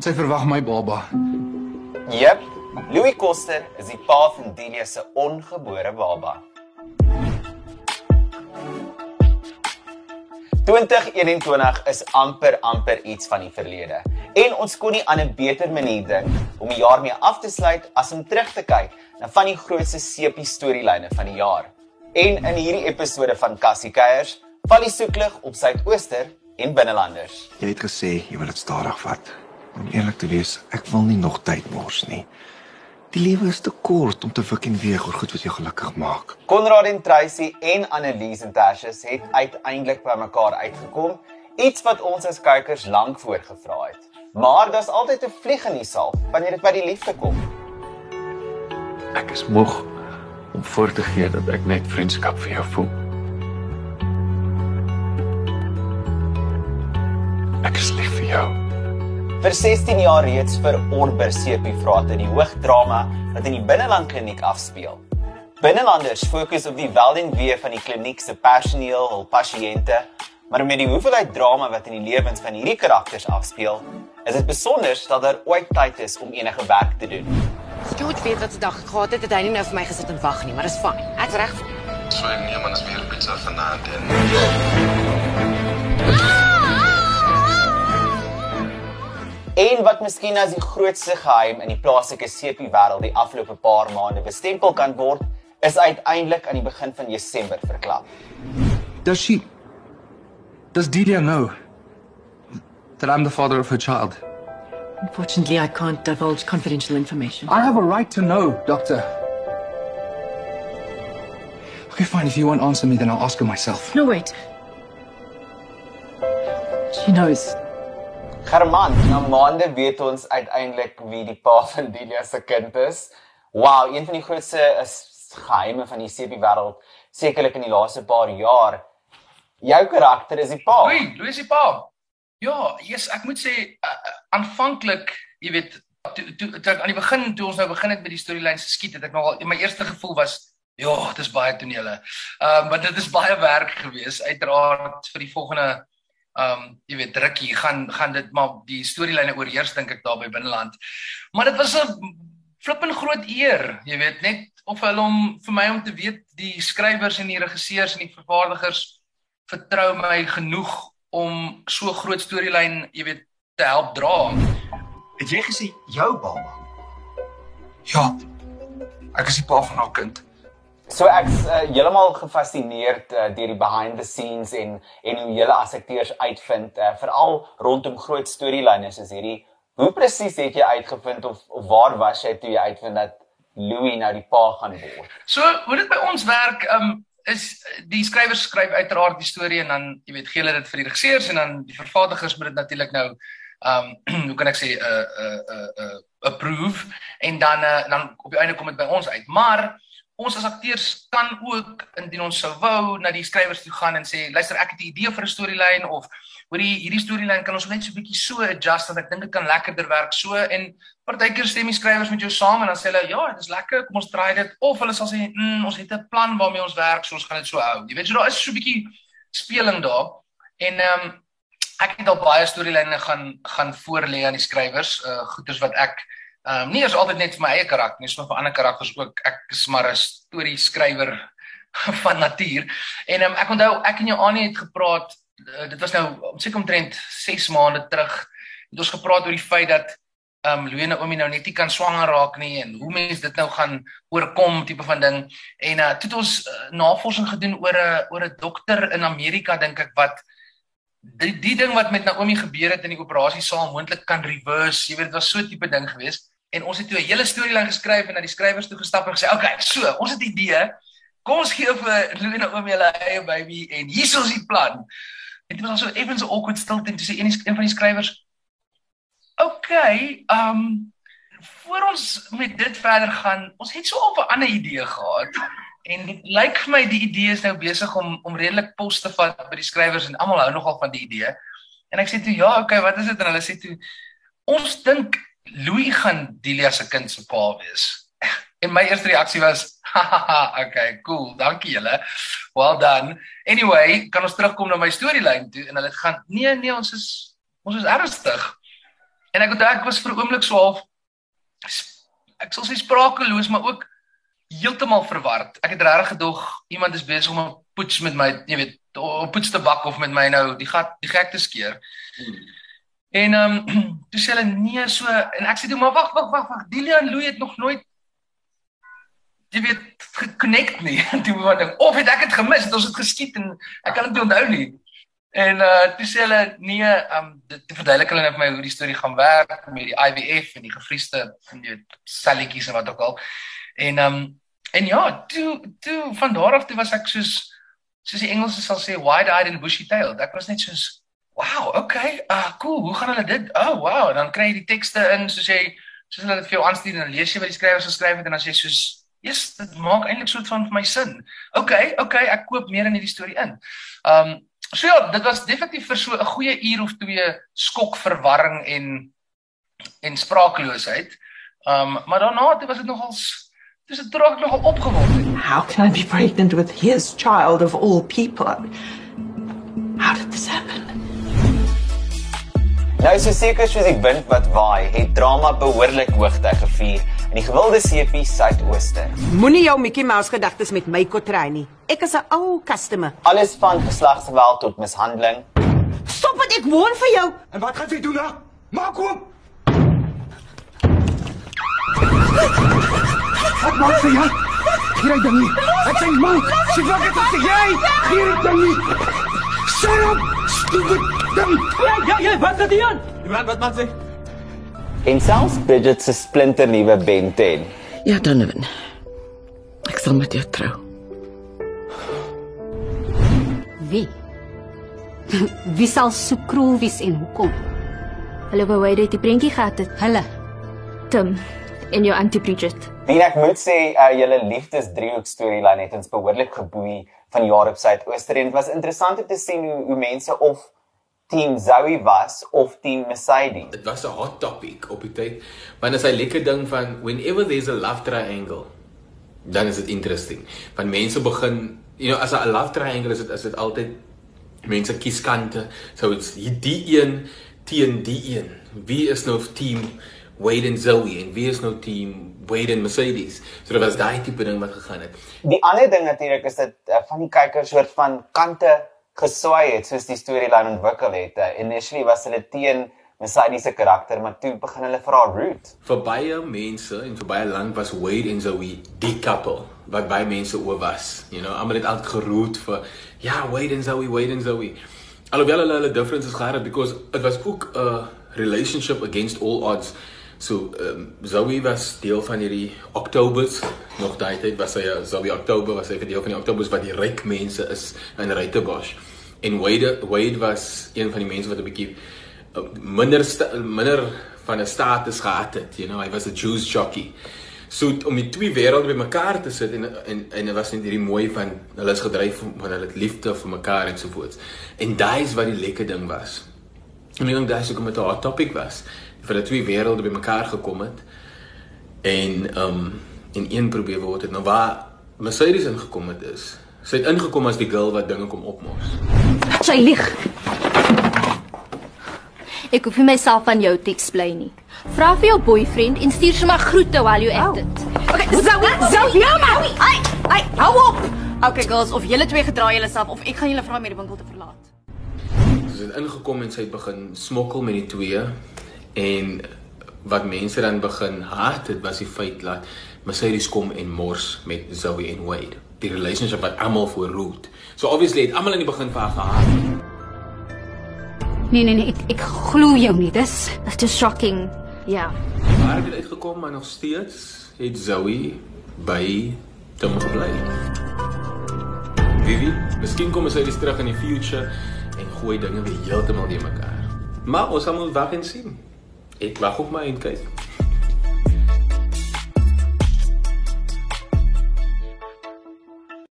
En sy verwag my baba. Jep, Louis Koster is die pa van Delia se ongebore baba. 2021 is amper amper iets van die verlede en ons kon nie aan 'n beter manier dink om die jaar mee af te sluit as om terug te kyk na van die grootste sepie storielyne van die jaar. En in hierdie episode van Cassie Keiers val die soeklig op Suidooster en binnelanders. Jy het gesê jy wil dit stadig vat. Om eerlik te wees, ek wil nie nog tyd mors nie. Die lewe is te kort om te wik en weeg oor goed wat jou gelukkig maak. Konrad en Tracy en Annelies en Tashes het uiteindelik by mekaar uitgekom, iets wat ons as kykers lank voorgevra het. Maar daar's altyd 'n vlieg in die saal wanneer dit by die liefde kom. Ek is moeg om voor te gee dat ek net vriendskap vir jou voel. Vir 16 jaar reeds vir Orber Sepie Vrate die hoogdrama wat in die Binneland Kliniek afspeel. Binnelanders fokus op die wel en wee van die kliniek se personeel, hul pasiënte, maar met die hoeveelheid drama wat in die lewens van hierdie karakters afspeel, is dit besonder dat daar ooit tyd is om enige werk te doen. George weet wat se dag ek gehad het, het hy nie nou vir my gesit en wag nie, maar dis fyn. Ek's reg. So nee man, is weer pizza vanaand en En wat miskien as die grootste geheim in die plaaslike sepie wêreld die afgelope paar maande bestempel kan word, is uiteindelik aan die begin van Desember verklap. Does she Does Delia know that I'm the father of her child? Unfortunately, I can't divulge confidential information. I have a right to know, doctor. Okay, fine. If you won't answer me, then I'll ask her myself. No, wait. She knows. German, na maande weet ons uiteindelik wie die pa van Delia se kind is. Wow, een van die grootste is geheime van die sepie wêreld, sekerlik in die laaste paar jaar. Jou karakter is die pa. Oei, Louis die pa. Ja, yes, ek moet sê uh, aanvanklik, jy weet, toe toe toe aan die begin toe ons nou begin het met die storielyn se skiet, het ek nogal my eerste gevoel was Ja, dit is baie tonele. Ehm um, maar dit is baie werk gewees uiteraard vir die volgende um, jy weet drukkie gaan gaan dit maar die storielyne oorheers dink ek daar by binneland. Maar dit was 'n flippend groot eer, jy weet, net of hulle om vir my om te weet die skrywers en die regisseurs en die vervaardigers vertrou my genoeg om so groot storielyn, jy weet, te help dra. het jy gesê jou baba? Ja. Ek is die pa van haar kind. So ek's uh, heeltemal gefassineerd uh, deur die behind the scenes en en hoe julle as akteurs uitvind uh, veral rondom groot storielyne soos hierdie. Hoe presies het jy uitgevind of, of waar was jy toe jy uitvind dat Louis nou die pa gaan word? So, hoe dit by ons werk, um is die skrywers skryf uiteraard die storie en dan jy weet gee hulle dit vir die regisseurs en dan die vervaardigers moet dit natuurlik nou um hoe kan ek sê 'n 'n 'n approve en dan uh, dan op die einde kom dit by ons uit. Maar ons as akteurs kan ook indien ons sou wou na die skrywers toe gaan en sê luister ek het 'n idee vir 'n storielyn of hoorie hierdie storielyn kan ons net so 'n bietjie so adjust dat ek dink dit kan lekkerder werk so. En partykeer stem die skrywers met jou saam en dan sê hulle ja dit is lekker kom ons try dit. Of hulle sal sê mm, ons het 'n plan waarmee ons werk so ons gaan dit so hou. Jy weet so daar is so 'n bietjie speling daar. En ehm um, ek het al baie storielyne gaan gaan voorlê aan die skrywers uh goeders wat ek Ehm um, nie is altyd net vir my eie karakter nie, maar vir ander karakters ook. Ek is maar 'n storie skrywer van natuur. En um, ek onthou ek en jou Annie het gepraat, uh, dit was nou seker omtrent 6 maande terug, het ons gepraat oor die feit dat ehm um, Luene Omi nou net nie kan swanger raak nie en hoe mense dit nou gaan oorkom tipe van ding. En uh toe het ons uh, navorsing gedoen oor 'n oor 'n dokter in Amerika dink ek wat die die ding wat met Naomi gebeur het in die operasiesaal moontlik kan reverse. Jy weet dit was so 'n tipe ding geweest en ons het toe 'n hele storielyn geskryf en na die skrywers toe gestap en gesê, "Oké, okay, so, ons het 'n idee. Kom ons gee vir en Oomie hulle eie baby en hier is die plan." En dit was so effens 'n awkward stilte tussen een een van die skrywers. "Oké, okay, ehm um, voor ons met dit verder gaan, ons het so op 'n ander idee gehad." En dit lyk vir my die idee is nou besig om om redelik pos te vat by die skrywers en almal hou nogal van die idee. En ek sê toe, "Ja, okay, wat is dit?" En hulle sê toe, "Ons dink Louis gaan Delia se kind se pa wees. En my eerste reaksie was, "Haha, okay, cool, dankie julle. Well done. Anyway, kan ons terugkom na my storielyn toe en hulle gaan, "Nee, nee, ons is ons is ernstig." en ek onthou ek was vir 'n oomblik so half ek sal sê sprakeloos, maar ook heeltemal verward. Ek het regtig gedog iemand is besig om 'n poets met my, jy weet, 'n poets te bak of met my nou die gat die gek te skeer. Hmm. En ehm um, toe sê hulle nee so en ek sê toe maar wag wag wag wag Dilian Louw het nog nooit jy weet gekonnekt nie. Toe word of het ek dit gemis? Het ons het geskiet en ek kan dit nie onthou nie. En uh toe sê hulle nee, um dit verduidelik hulle net vir my hoe die storie gaan werk met die IVF en die gevriesde en die selletjies en wat ook al. En um en ja, toe toe van daar af toe was ek soos soos die Engelse sal sê wide-eyed and bushy-tailed. Ek was net soos wow, okay. Ah, uh, cool. Hoe gaan hulle dit? Oh, wow. Dan kry jy die tekste in soos jy soos hulle dit vir jou aanstuur en dan lees jy wat die skrywer geskryf het en dan sê jy soos Yes, dit maak eintlik soort van vir my sin. Okay, okay, ek koop meer in hierdie storie in. Um So ja, dit was definitief vir so 'n goeie uur of twee skok verwarring en en spraakloosheid. Um maar daarna het was dit nogals dis dit trok nogal opgewonde. How can I be pregnant with his child of all people? How did this happen? Nou so seker soos ek vind wat waai, het drama behoorlik hoogte gevier in die gewilde CP Suidooste. Moenie jou Mickey Mouse gedagtes met my kotry nie. Ek is 'n ou customer. Alles van geslagsgeweld tot mishandeling. Stop dit, ek woon vir jou. En wat gaan jy doen nou? Maak oop. Wat maak jy? Hier is dan nie. Ek sê man, sy wou dit sê jy. Hier is dan nie. Shut up, stupid ding. Ja, ja, ja, wat het jy aan? Wat wat maak jy? En selfs Bridget se splinter nuwe Ben 10. Ja, Donovan. Ek sal met jou trou. Wie? Wie sal so kroel wees en hoekom? Hulle wou hy dit die prentjie gehad het. Hulle. Tim en jou antie Bridget. En ek moet sê, uh, julle liefdesdriehoek storyline het ons behoorlik geboei van jare op Suidooster en dit was interessant om te sien hoe, hoe mense of team Zoe was of team Mercedes. Dit was 'n hot topic op die tyd. Want as hy lekker ding van whenever there's a love triangle, dan is dit interesting. Van mense begin, you know, as 'n love triangle is dit is dit altyd mense kies kante. So it's die een teen die een. Wie is nou team Wade en Zoe en wie is nou team Wade en Mercedes? So dit was daai tipe ding wat gegaan het. Die ander ding natuurlik is dit uh, van die kykers soort van kante geswaai het soos die storielyn ontwikkel het. Uh, initially was hulle teen Mercedes se karakter, maar toe begin hulle vra root. Vir baie mense en vir baie lank was Wade en Zoe die couple wat baie mense oor was. You know, almal het altyd geroot vir ja, Wade en Zoe, Wade en Zoe. Alhoewel hulle hulle differences gehad het because it was ook 'n relationship against all odds. So, um, Zoe was deel van hierdie Octobers. Nog daai tyd was sy uh, Zoe October was sy deel van die Octobers wat die ryk mense is in Ruyterbosch. En Wade Wade was een van die mense wat 'n bietjie uh, minder minder van 'n status gehad het, you know, hy was 'n juice jockey. So om die twee wêrelde bymekaar te sit en en en dit was net hierdie mooi van hulle is gedryf van hulle liefde vir mekaar en so voort. En daai is wat die lekker ding was. En ek dink daai is ook met 'n hot topic was vir die twee wêrelde bymekaar gekom het. En um en een probeer word het nou waar Mercedes ingekom het is. Sy het ingekom as die girl wat dinge kom opmos. Sy lieg. Ek hoef nie myself aan jou te explain nie. Vra vir jou boyfriend en stuur sommer groete while you at it. Okay, Zoe, Zoe, ja maar. Ai, ai, hou op. Okay girls, of julle twee gedraai julle self of ek gaan julle vra om hierdie winkel te verlaat. Sy het ingekom en sy het begin smokkel met die twee en wat mense dan begin haat het was die feit dat Mercedes kom en mors met Zoe en Wade. Die relationship wat almal voor root. So obviously het almal in die begin vir haar gehaat. Nee nee nee, ek ek glo jou nie. Dis It's just shocking. Ja. Maar het dit uitgekom maar nog steeds het Zoe by Tim gebly. Vivi, miskien kom sy terug in die future en gooi dinge weer heeltemal neer mekaar. Maar ons sal moet wag en sien. Ek wag op my en kyk.